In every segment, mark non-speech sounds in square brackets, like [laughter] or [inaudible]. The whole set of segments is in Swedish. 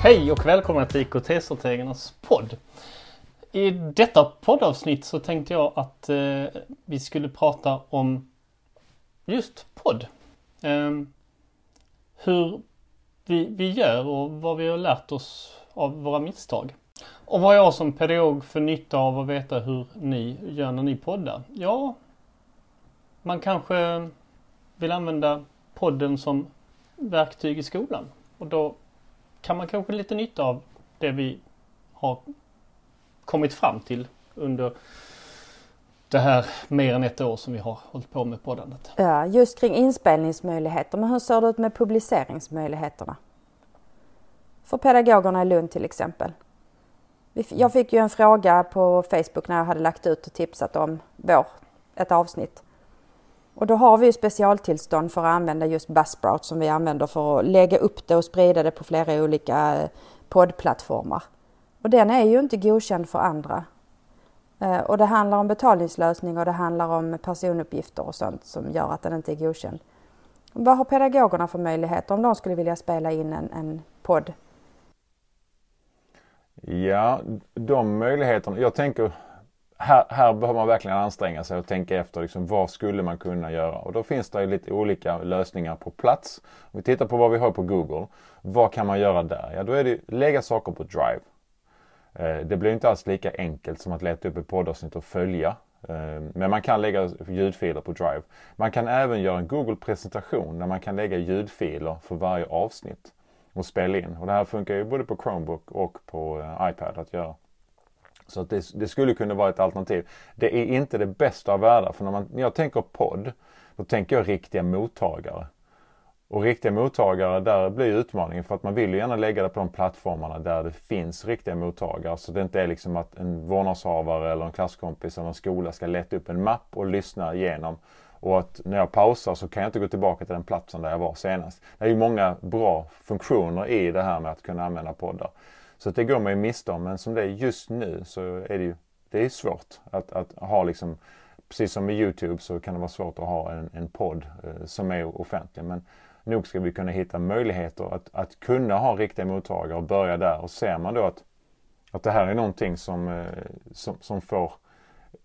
Hej och välkomna till IKT-strategernas podd. I detta poddavsnitt så tänkte jag att eh, vi skulle prata om just podd. Eh, hur vi, vi gör och vad vi har lärt oss av våra misstag. Och vad jag som pedagog för nytta av att veta hur ni gör när ni poddar? Ja, man kanske vill använda podden som verktyg i skolan. Och då kan man kanske lite nytta av det vi har kommit fram till under det här mer än ett år som vi har hållit på med poddandet. Ja, just kring inspelningsmöjligheter. Men hur ser det ut med publiceringsmöjligheterna? För pedagogerna i Lund till exempel. Jag fick ju en fråga på Facebook när jag hade lagt ut och tipsat om vår, ett avsnitt. Och då har vi ju specialtillstånd för att använda just Buzzsprout som vi använder för att lägga upp det och sprida det på flera olika eh, poddplattformar. Och den är ju inte godkänd för andra. Eh, och det handlar om betalningslösning och det handlar om personuppgifter och sånt som gör att den inte är godkänd. Vad har pedagogerna för möjligheter om de skulle vilja spela in en, en podd? Ja, de möjligheterna. Jag tänker här, här behöver man verkligen anstränga sig och tänka efter liksom, vad skulle man kunna göra? Och då finns det lite olika lösningar på plats. Om vi tittar på vad vi har på Google. Vad kan man göra där? Ja, då är det lägga saker på Drive. Eh, det blir inte alls lika enkelt som att leta upp ett poddavsnitt och följa. Eh, men man kan lägga ljudfiler på Drive. Man kan även göra en Google-presentation där man kan lägga ljudfiler för varje avsnitt och spela in. Och det här funkar ju både på Chromebook och på eh, iPad att göra. Så att det, det, skulle kunna vara ett alternativ. Det är inte det bästa av världar. För när, man, när jag tänker podd, då tänker jag riktiga mottagare. Och riktiga mottagare, där blir utmaningen för att man vill gärna lägga det på de plattformarna där det finns riktiga mottagare. Så det inte är liksom att en vårdnadshavare eller en klasskompis eller en skola ska leta upp en mapp och lyssna igenom. Och att när jag pausar så kan jag inte gå tillbaka till den platsen där jag var senast. Det är ju många bra funktioner i det här med att kunna använda poddar. Så att det går man ju miste om. Men som det är just nu så är det ju det är svårt att, att ha liksom Precis som med Youtube så kan det vara svårt att ha en, en podd eh, som är offentlig. Men nog ska vi kunna hitta möjligheter att, att kunna ha riktiga mottagare och börja där. Och ser man då att, att det här är någonting som, eh, som, som får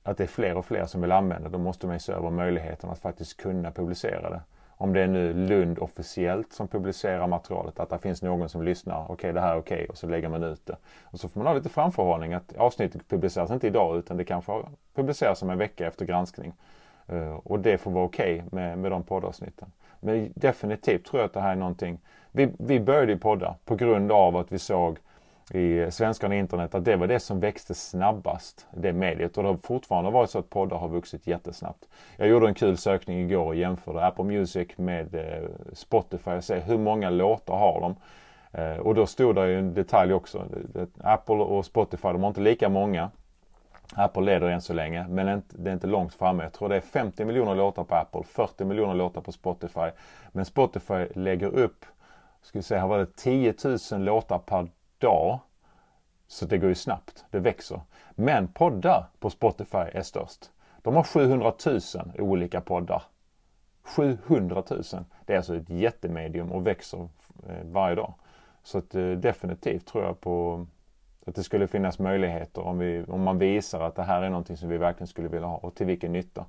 att det är fler och fler som vill använda då måste man ju se över möjligheten att faktiskt kunna publicera det om det är nu Lund officiellt som publicerar materialet, att det finns någon som lyssnar, okej okay, det här är okej okay, och så lägger man ut det. Och så får man ha lite framförhållning att avsnittet publiceras inte idag utan det kanske publiceras om en vecka efter granskning. Eh, och det får vara okej okay med, med de poddavsnitten. Men definitivt tror jag att det här är någonting, vi, vi började ju podda på grund av att vi såg i Svenskarna internet att det var det som växte snabbast, det mediet. Och det har fortfarande varit så att poddar har vuxit jättesnabbt. Jag gjorde en kul sökning igår och jämförde Apple Music med eh, Spotify och se hur många låtar har de. Eh, och då stod det ju en detalj också. Apple och Spotify, de har inte lika många. Apple leder än så länge, men det är inte långt framme. Jag tror det är 50 miljoner låtar på Apple, 40 miljoner låtar på Spotify. Men Spotify lägger upp, ska vi säga, här var det 10 000 låtar per dag. Så det går ju snabbt, det växer. Men poddar på Spotify är störst. De har 700 000 olika poddar. 700 000. Det är alltså ett jättemedium och växer eh, varje dag. Så att, eh, definitivt tror jag på att det skulle finnas möjligheter om, vi, om man visar att det här är någonting som vi verkligen skulle vilja ha och till vilken nytta.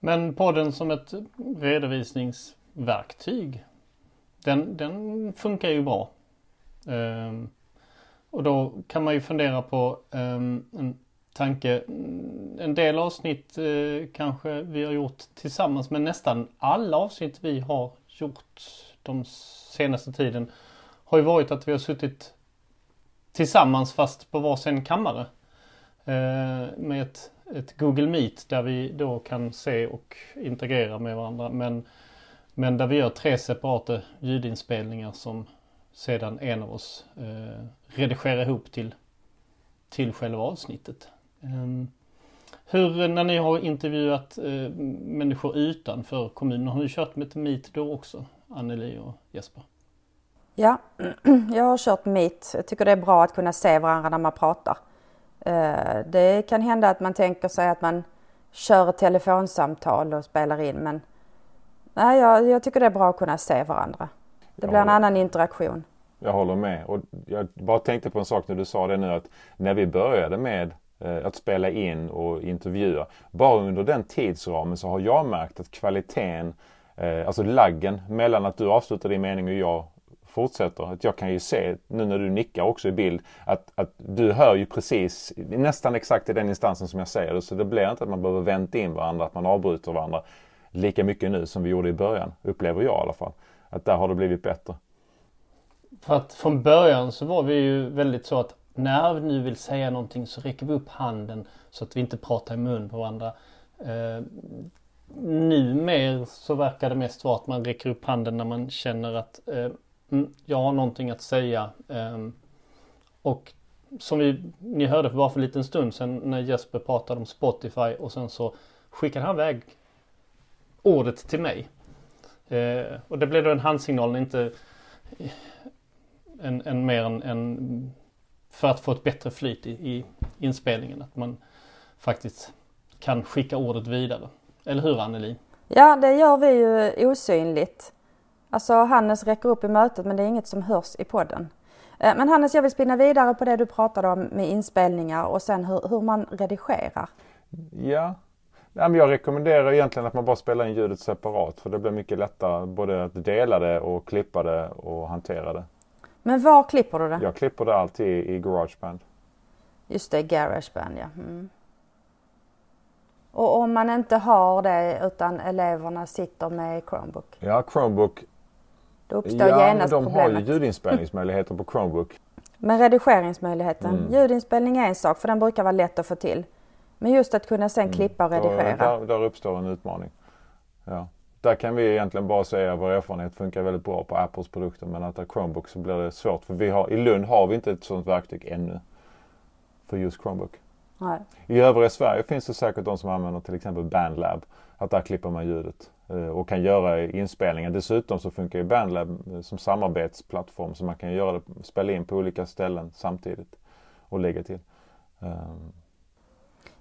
Men podden som ett redovisningsverktyg, den, den funkar ju bra. Um, och då kan man ju fundera på um, en tanke. En del avsnitt uh, kanske vi har gjort tillsammans men nästan alla avsnitt vi har gjort de senaste tiden har ju varit att vi har suttit tillsammans fast på varsin kammare. Uh, med ett, ett Google Meet där vi då kan se och integrera med varandra. Men, men där vi gör tre separata ljudinspelningar som sedan en av oss eh, redigerar ihop till, till själva avsnittet. Ehm, hur, när ni har intervjuat eh, människor utanför kommunen, har ni kört med ett Meet då också? Anneli och Jesper? Ja, [clears throat] jag har kört Meet. Jag tycker det är bra att kunna se varandra när man pratar. Eh, det kan hända att man tänker sig att man kör ett telefonsamtal och spelar in men nej, jag, jag tycker det är bra att kunna se varandra. Det blir en annan interaktion. Jag håller med. Och jag bara tänkte på en sak när du sa det nu att när vi började med eh, att spela in och intervjua. Bara under den tidsramen så har jag märkt att kvaliteten, eh, alltså laggen mellan att du avslutar din mening och jag fortsätter. Att jag kan ju se, nu när du nickar också i bild, att, att du hör ju precis, nästan exakt i den instansen som jag säger det. Så det blir inte att man behöver vänta in varandra, att man avbryter varandra lika mycket nu som vi gjorde i början. Upplever jag i alla fall. Att där har det blivit bättre. För att från början så var vi ju väldigt så att när vi nu vill säga någonting så räcker vi upp handen så att vi inte pratar i mun på varandra. Eh, Numer så verkar det mest vara att man räcker upp handen när man känner att eh, mm, jag har någonting att säga. Eh, och som vi, ni hörde för bara för en liten stund sedan när Jesper pratade om Spotify och sen så skickade han iväg ordet till mig. Eh, och det blev då en handsignal, inte en, en mer en, en, för att få ett bättre flyt i, i inspelningen. Att man faktiskt kan skicka ordet vidare. Eller hur Anneli? Ja, det gör vi ju osynligt. Alltså Hannes räcker upp i mötet men det är inget som hörs i podden. Eh, men Hannes, jag vill spinna vidare på det du pratade om med inspelningar och sen hur, hur man redigerar. Ja, jag rekommenderar egentligen att man bara spelar in ljudet separat för det blir mycket lättare både att dela det och klippa det och hantera det. Men var klipper du det? Jag klipper det alltid i Garageband. Just det, Garageband ja. Mm. Och om man inte har det utan eleverna sitter med Chromebook? Ja, Chromebook. Då uppstår ja, genast de problemet. har ju [laughs] ljudinspelningsmöjligheter på Chromebook. Men redigeringsmöjligheten, mm. ljudinspelning är en sak för den brukar vara lätt att få till. Men just att kunna sen mm. klippa och redigera. Där, där uppstår en utmaning. Ja. Där kan vi egentligen bara säga att vår erfarenhet funkar väldigt bra på Apples produkter men att Chromebook så blir det svårt för vi har, i Lund har vi inte ett sådant verktyg ännu. För just Chromebook. Nej. I övriga Sverige finns det säkert de som använder till exempel Bandlab. Att där klipper man ljudet eh, och kan göra inspelningar. Dessutom så funkar ju Bandlab eh, som samarbetsplattform så man kan göra det, spela in på olika ställen samtidigt och lägga till.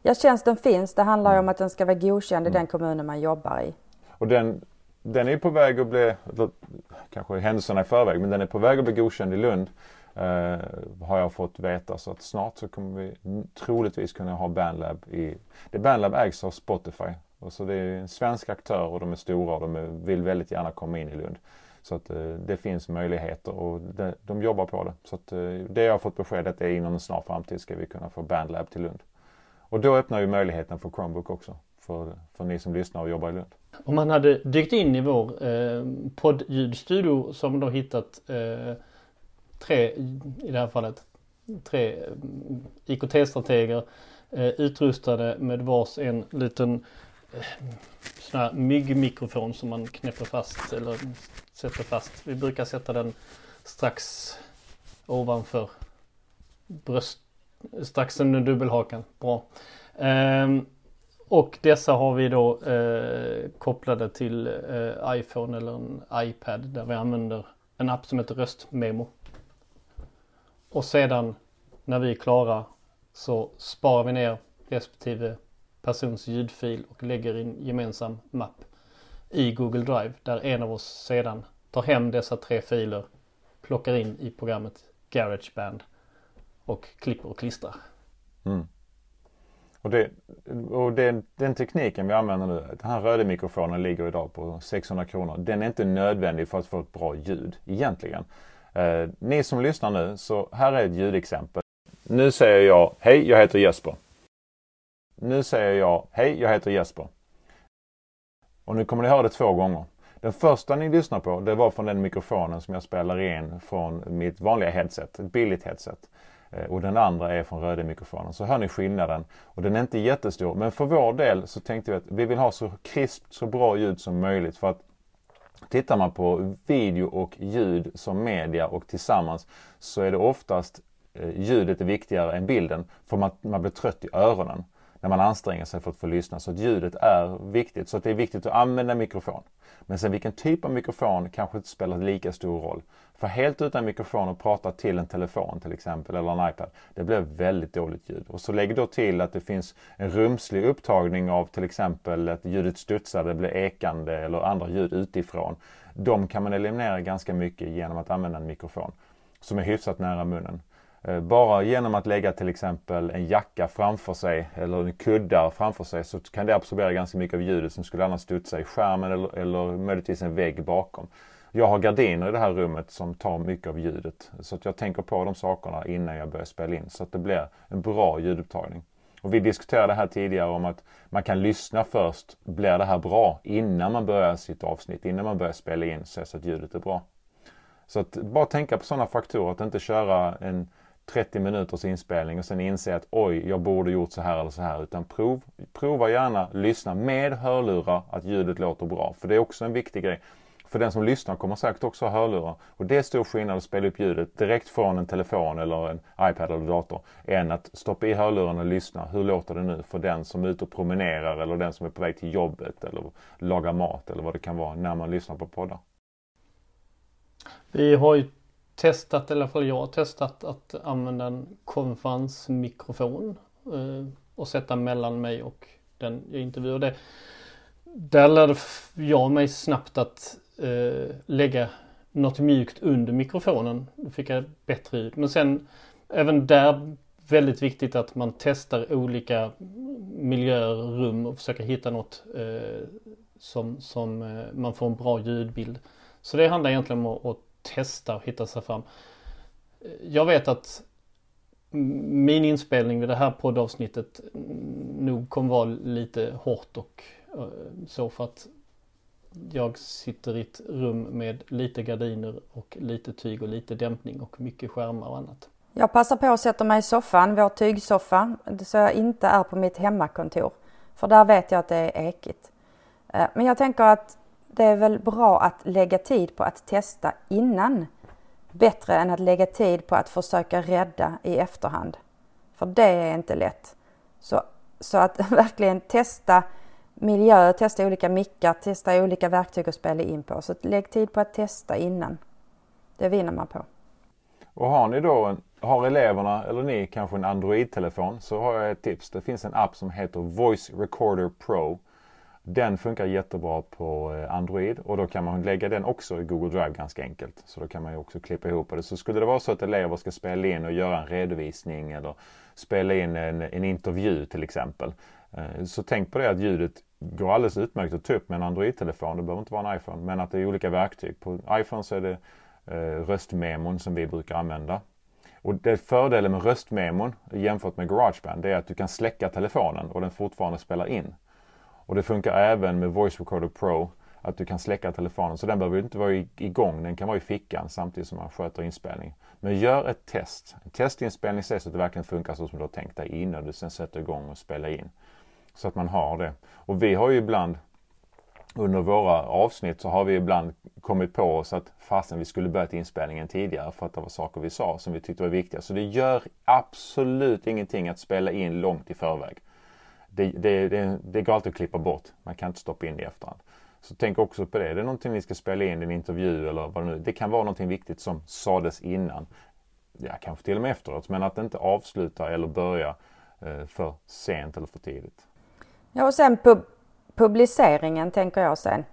Ja, tjänsten finns. Det handlar ju om att den ska vara godkänd i den kommunen man jobbar i. Och den, den är på väg att bli, kanske händelserna i förväg, men den är på väg att bli godkänd i Lund. Uh, har jag fått veta så att snart så kommer vi troligtvis kunna ha Bandlab i... Det Bandlab ägs av Spotify. Och så det är en svensk aktör och de är stora och de vill väldigt gärna komma in i Lund. Så att uh, det finns möjligheter och det, de jobbar på det. Så att uh, det jag har fått besked att det är inom en snar framtid ska vi kunna få Bandlab till Lund. Och då öppnar ju möjligheten för Chromebook också. För, för ni som lyssnar och jobbar i Lund. Om man hade dykt in i vår eh, poddljudstudio som då hittat eh, tre, i det här fallet, tre eh, IKT-strateger eh, utrustade med vars en liten eh, sån här myggmikrofon som man knäpper fast eller sätter fast. Vi brukar sätta den strax ovanför bröst strax under dubbelhakan. Bra. Ehm, och dessa har vi då eh, kopplade till eh, iPhone eller en iPad där vi använder en app som heter Röstmemo. Och sedan när vi är klara så sparar vi ner respektive persons ljudfil och lägger i en gemensam mapp i Google Drive där en av oss sedan tar hem dessa tre filer, plockar in i programmet Garageband och klipper och klistrar. Mm. Och, det, och det, den tekniken vi använder nu, den här röda mikrofonen ligger idag på 600 kronor. Den är inte nödvändig för att få ett bra ljud egentligen. Eh, ni som lyssnar nu, så här är ett ljudexempel. Nu säger jag Hej, jag heter Jesper. Nu säger jag Hej, jag heter Jesper. Och nu kommer ni höra det två gånger. Den första ni lyssnar på, det var från den mikrofonen som jag spelar in från mitt vanliga headset, ett billigt headset. Eh, och den andra är från Röde-mikrofonen. Så hör ni skillnaden. Och den är inte jättestor men för vår del så tänkte vi att vi vill ha så krispt, så bra ljud som möjligt. För att Tittar man på video och ljud som media och tillsammans så är det oftast eh, ljudet är viktigare än bilden. För man, man blir trött i öronen när man anstränger sig för att få lyssna. Så att ljudet är viktigt. Så att det är viktigt att använda mikrofon. Men sen vilken typ av mikrofon kanske inte spelar lika stor roll. För helt utan mikrofon och prata till en telefon till exempel eller en iPad. Det blir väldigt dåligt ljud. Och så lägg då till att det finns en rumslig upptagning av till exempel att ljudet studsar, det blir ekande eller andra ljud utifrån. De kan man eliminera ganska mycket genom att använda en mikrofon som är hyfsat nära munnen. Eh, bara genom att lägga till exempel en jacka framför sig eller en kuddar framför sig så kan det absorbera ganska mycket av ljudet som skulle annars studsa i skärmen eller, eller möjligtvis en vägg bakom. Jag har gardiner i det här rummet som tar mycket av ljudet. Så att jag tänker på de sakerna innan jag börjar spela in så att det blir en bra ljudupptagning. Och vi diskuterade här tidigare om att man kan lyssna först. Blir det här bra? Innan man börjar sitt avsnitt, innan man börjar spela in så att ljudet är bra. Så att bara tänka på sådana faktorer, att inte köra en 30 minuters inspelning och sen inse att oj, jag borde gjort så här eller så här. Utan prov, prova gärna lyssna med hörlurar att ljudet låter bra. För det är också en viktig grej. För den som lyssnar kommer säkert också ha hörlurar. Och det är stor skillnad att spela upp ljudet direkt från en telefon eller en iPad eller dator. Än att stoppa i hörlurarna och lyssna. Hur låter det nu för den som är ute och promenerar eller den som är på väg till jobbet eller lagar mat eller vad det kan vara när man lyssnar på poddar. Vi har ju testat, eller i alla fall jag har testat att använda en konferensmikrofon eh, och sätta mellan mig och den jag intervjuar. Det, där lärde jag mig snabbt att eh, lägga något mjukt under mikrofonen. Då fick jag bättre ljud. Men sen även där väldigt viktigt att man testar olika miljöer, rum och försöker hitta något eh, som, som eh, man får en bra ljudbild. Så det handlar egentligen om att, att testa och hitta sig fram. Jag vet att min inspelning vid det här poddavsnittet nog kommer vara lite hårt och eh, så för att jag sitter i ett rum med lite gardiner och lite tyg och lite dämpning och mycket skärmar och annat. Jag passar på att sätta mig i soffan, vår tygsoffa, så jag inte är på mitt hemmakontor. För där vet jag att det är ekigt. Eh, men jag tänker att det är väl bra att lägga tid på att testa innan. Bättre än att lägga tid på att försöka rädda i efterhand. För det är inte lätt. Så, så att [laughs] verkligen testa miljö, testa olika mickar, testa olika verktyg att spela in på. Så lägg tid på att testa innan. Det vinner man på. Och har ni då, har eleverna eller ni kanske en Android-telefon så har jag ett tips. Det finns en app som heter Voice Recorder Pro. Den funkar jättebra på eh, Android och då kan man lägga den också i Google Drive ganska enkelt. Så då kan man ju också klippa ihop det. Så skulle det vara så att elever ska spela in och göra en redovisning eller spela in en, en intervju till exempel. Eh, så tänk på det att ljudet går alldeles utmärkt att ta upp med en Android-telefon. Det behöver inte vara en iPhone. Men att det är olika verktyg. På iPhone så är det eh, röstmemon som vi brukar använda. Och det fördelen med röstmemon jämfört med Garageband det är att du kan släcka telefonen och den fortfarande spelar in. Och det funkar även med Voice Recorder Pro att du kan släcka telefonen. Så den behöver inte vara igång, den kan vara i fickan samtidigt som man sköter inspelning. Men gör ett test. En testinspelning så att det verkligen funkar så som du har tänkt dig innan du sen sätter igång och spelar in. Så att man har det. Och vi har ju ibland under våra avsnitt så har vi ibland kommit på oss att fasen vi skulle börjat inspelningen tidigare för att det var saker vi sa som vi tyckte var viktiga. Så det gör absolut ingenting att spela in långt i förväg. Det, det, det, det går alltid att klippa bort. Man kan inte stoppa in det i efterhand. Så tänk också på det. Är det någonting ni ska spela in, en intervju eller vad det nu Det kan vara någonting viktigt som sades innan. Ja, kanske till och med efteråt. Men att inte avsluta eller börja eh, för sent eller för tidigt. Ja, och sen pub publiceringen tänker jag sen.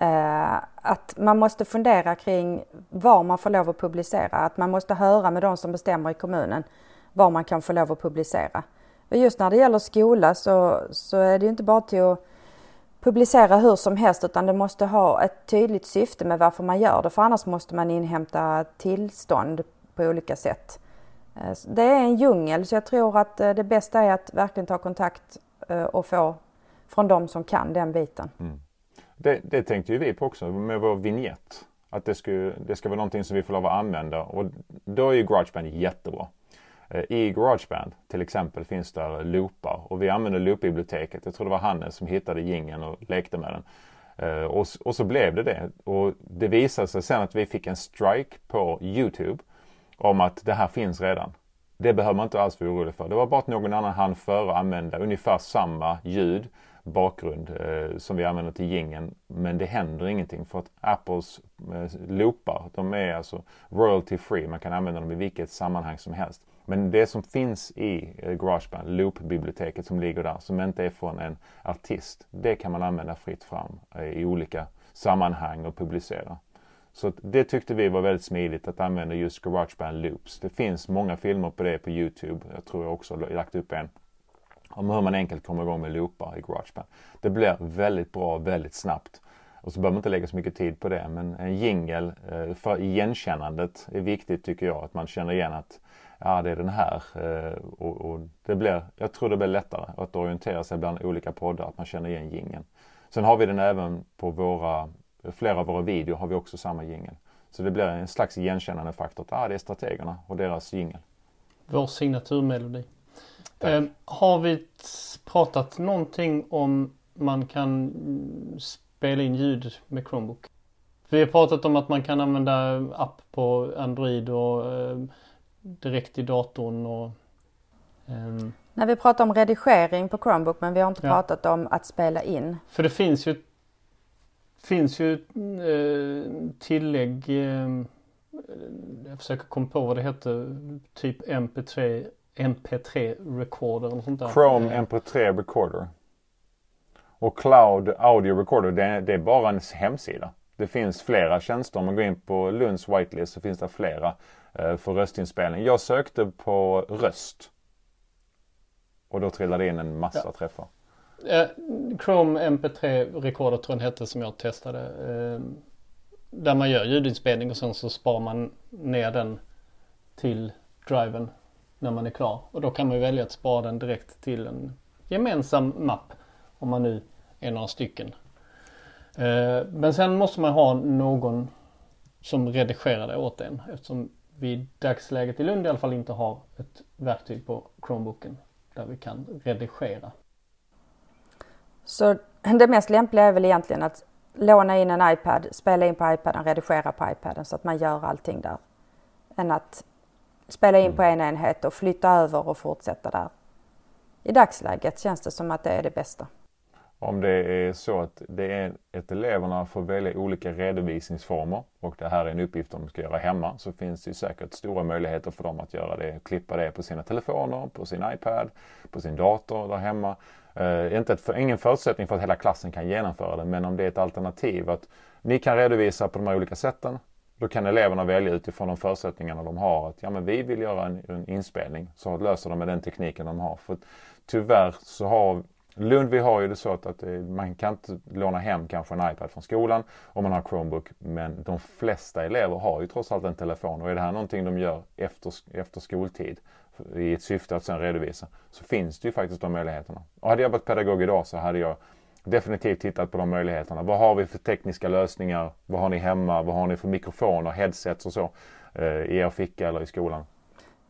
Eh, att man måste fundera kring var man får lov att publicera. Att man måste höra med de som bestämmer i kommunen var man kan få lov att publicera. Och just när det gäller skola så, så är det ju inte bara till att publicera hur som helst utan det måste ha ett tydligt syfte med varför man gör det för annars måste man inhämta tillstånd på olika sätt. Eh, det är en djungel så jag tror att eh, det bästa är att verkligen ta kontakt eh, och få från de som kan den biten. Mm. Det, det tänkte ju vi på också med vår vignett. Att det ska, det ska vara någonting som vi får lov att använda och då är ju Garageband jättebra. Eh, I Garageband till exempel finns där loopar och vi använder loopbiblioteket. Jag tror det var Hannes som hittade gingen och lekte med den. Eh, och, och, så blev det det. Och det visade sig sen att vi fick en strike på Youtube om att det här finns redan. Det behöver man inte alls vara orolig för. Det var bara att någon annan hann före använda ungefär samma ljud, bakgrund eh, som vi använder till gingen. Men det händer ingenting för att Apples eh, loopar, de är alltså royalty free. Man kan använda dem i vilket sammanhang som helst. Men det som finns i eh, Garageband, loop-biblioteket som ligger där, som inte är från en artist, det kan man använda fritt fram eh, i olika sammanhang och publicera. Så det tyckte vi var väldigt smidigt att använda just Garageband Loops. Det finns många filmer på det på Youtube. Jag tror jag också har lagt upp en. Om hur man enkelt kommer igång med loopar i Garageband. Det blir väldigt bra väldigt snabbt. Och så behöver man inte lägga så mycket tid på det. Men en jingel eh, för igenkännandet är viktigt tycker jag. Att man känner igen att ja, det är den här. Eh, och, och, det blir, jag tror det blir lättare att orientera sig bland olika poddar. Att man känner igen jingeln. Sen har vi den även på våra flera av våra videor har vi också samma jingel. Så det blir en slags igenkännande faktor att ah, det är strategerna och deras jingel. Vår signaturmelodi. Eh, har vi pratat någonting om man kan spela in ljud med Chromebook? Vi har pratat om att man kan använda app på Android och eh, direkt i datorn och eh. När vi pratar om redigering på Chromebook men vi har inte ja. pratat om att spela in. För det finns ju finns ju eh, tillägg. Eh, jag försöker komma på vad det heter. Typ MP3 MP3 recorder eller sånt där. Chrome MP3 recorder. Och Cloud Audio Recorder det, det är bara en hemsida. Det finns flera tjänster. Om man går in på Lunds whitelist så finns det flera eh, för röstinspelning. Jag sökte på röst. Och då trillade in en massa ja. träffar. Eh, Chrome MP3 Recorder tror jag den hette som jag testade. Eh, där man gör ljudinspelning och sen så sparar man ner den till driven när man är klar. Och då kan man välja att spara den direkt till en gemensam mapp om man nu är några stycken. Eh, men sen måste man ha någon som redigerar det åt en eftersom vi i dagsläget i Lund i alla fall inte har ett verktyg på Chromebooken där vi kan redigera. Så det mest lämpliga är väl egentligen att låna in en iPad, spela in på iPaden, redigera på iPaden så att man gör allting där. Än att spela in på en enhet och flytta över och fortsätta där. I dagsläget känns det som att det är det bästa. Om det är så att det är att eleverna får välja olika redovisningsformer och det här är en uppgift de ska göra hemma så finns det säkert stora möjligheter för dem att göra det, klippa det på sina telefoner, på sin iPad, på sin dator där hemma. Eh, inte ett, ingen förutsättning för att hela klassen kan genomföra det men om det är ett alternativ att ni kan redovisa på de här olika sätten. Då kan eleverna välja utifrån de förutsättningarna de har att ja men vi vill göra en, en inspelning så löser de med den tekniken de har. För tyvärr så har Lund vi har ju det så att, att eh, man kan inte låna hem kanske en iPad från skolan om man har Chromebook. Men de flesta elever har ju trots allt en telefon och är det här någonting de gör efter, efter skoltid i ett syfte att sedan redovisa så finns det ju faktiskt de möjligheterna. Och hade jag varit pedagog idag så hade jag definitivt tittat på de möjligheterna. Vad har vi för tekniska lösningar? Vad har ni hemma? Vad har ni för mikrofoner, headsets och så eh, i er ficka eller i skolan?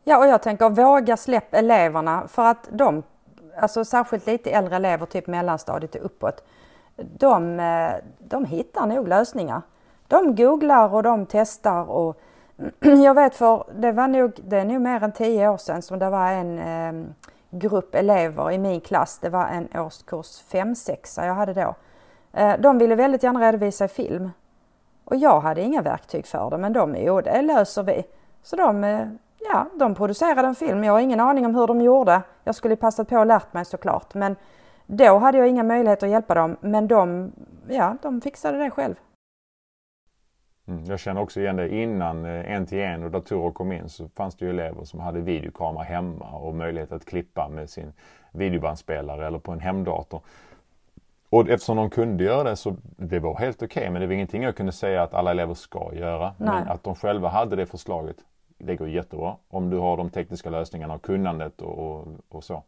Ja, och jag tänker våga släpp eleverna för att de alltså särskilt lite äldre elever, typ mellanstadiet och uppåt, de, eh, de hittar nog lösningar. De googlar och de testar och [clears throat] jag vet för det var nog, det är nog mer än tio år sedan som det var en eh, grupp elever i min klass, det var en årskurs 5-6 jag hade då. Eh, de ville väldigt gärna redovisa i film. Och jag hade inga verktyg för det men de, jo det löser vi. Så de eh, ja, de producerade en film. Jag har ingen aning om hur de gjorde. Jag skulle passat på och lärt mig såklart. Men då hade jag inga möjligheter att hjälpa dem. Men de, ja, de fixade det själv. Mm, jag känner också igen det innan eh, en till en och datorer kom in så fanns det ju elever som hade videokamera hemma och möjlighet att klippa med sin videobandspelare eller på en hemdator. Och eftersom de kunde göra det så det var helt okej okay, men det var ingenting jag kunde säga att alla elever ska göra. Nej. Men att de själva hade det förslaget det går jättebra om du har de tekniska lösningarna och kunnandet och, och, och så.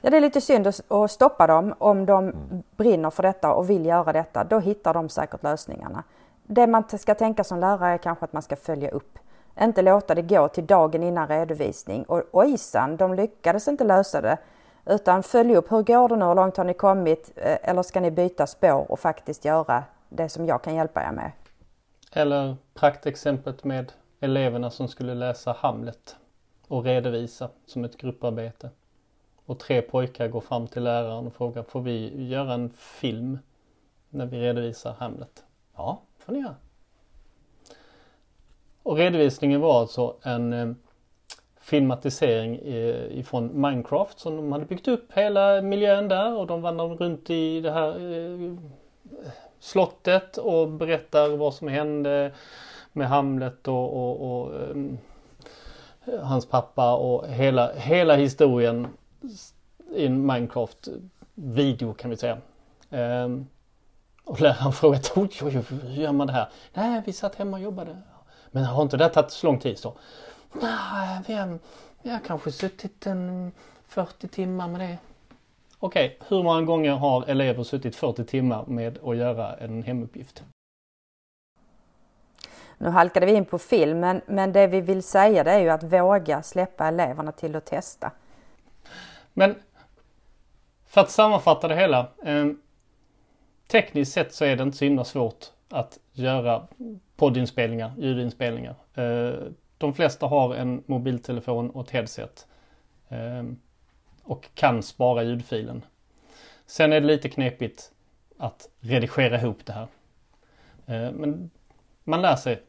Ja, det är lite synd att stoppa dem om de mm. brinner för detta och vill göra detta. Då hittar de säkert lösningarna. Det man ska tänka som lärare är kanske att man ska följa upp. Inte låta det gå till dagen innan redovisning och ojsan, de lyckades inte lösa det. Utan följ upp, hur går det nu, hur långt har ni kommit? Eh, eller ska ni byta spår och faktiskt göra det som jag kan hjälpa er med? Eller praktexemplet med eleverna som skulle läsa Hamlet och redovisa som ett grupparbete. Och tre pojkar går fram till läraren och frågar, får vi göra en film när vi redovisar Hamlet? Ja, får ni göra. Och redovisningen var alltså en eh, filmatisering eh, ifrån Minecraft som de hade byggt upp hela miljön där och de vandrar runt i det här eh, slottet och berättar vad som hände med Hamlet och, och, och um, hans pappa och hela, hela historien i en Minecraft-video kan vi säga. Um, och läraren frågade, oj, oj, oj, hur gör man det här? Nej, vi satt hemma och jobbade. Men har inte det tagit så lång tid så? Nej, vi har, vi har kanske suttit en 40 timmar med det. Okej, okay, hur många gånger har elever suttit 40 timmar med att göra en hemuppgift? Nu halkade vi in på film, men, men det vi vill säga det är ju att våga släppa eleverna till att testa. Men för att sammanfatta det hela. Eh, tekniskt sett så är det inte så himla svårt att göra poddinspelningar, ljudinspelningar. Eh, de flesta har en mobiltelefon och ett headset. Eh, och kan spara ljudfilen. Sen är det lite knepigt att redigera ihop det här. Eh, men man lär sig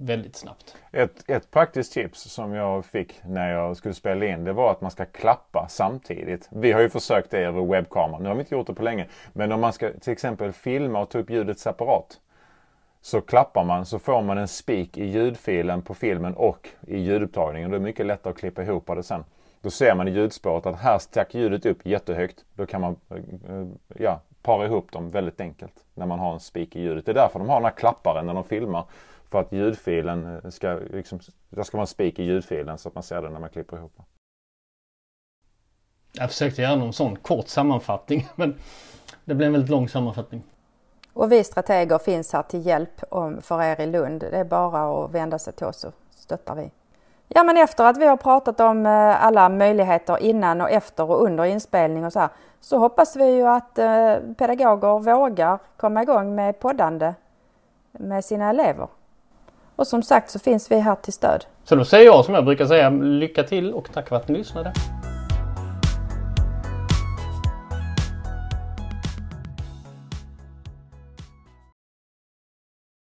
väldigt snabbt. Ett, ett praktiskt tips som jag fick när jag skulle spela in det var att man ska klappa samtidigt. Vi har ju försökt det över webbkameran. Nu har vi inte gjort det på länge. Men om man ska till exempel filma och ta upp ljudet separat. Så klappar man så får man en spik i ljudfilen på filmen och i ljudupptagningen. Det är mycket lättare att klippa ihop det sen. Då ser man i ljudspåret att här stack ljudet upp jättehögt. Då kan man eh, eh, ja, para ihop dem väldigt enkelt när man har en spik i ljudet. Det är därför de har den här klapparen när de filmar. För att ljudfilen eh, ska, liksom, det ska vara en spik i ljudfilen så att man ser den när man klipper ihop. Jag försökte göra någon sån kort sammanfattning [laughs] men det blev en väldigt lång sammanfattning. Och vi strateger finns här till hjälp för er i Lund. Det är bara att vända sig till oss så stöttar vi. Ja men efter att vi har pratat om eh, alla möjligheter innan och efter och under inspelning och så här så hoppas vi ju att eh, pedagoger vågar komma igång med poddande med sina elever. Och som sagt så finns vi här till stöd. Så då säger jag som jag brukar säga lycka till och tack för att ni lyssnade.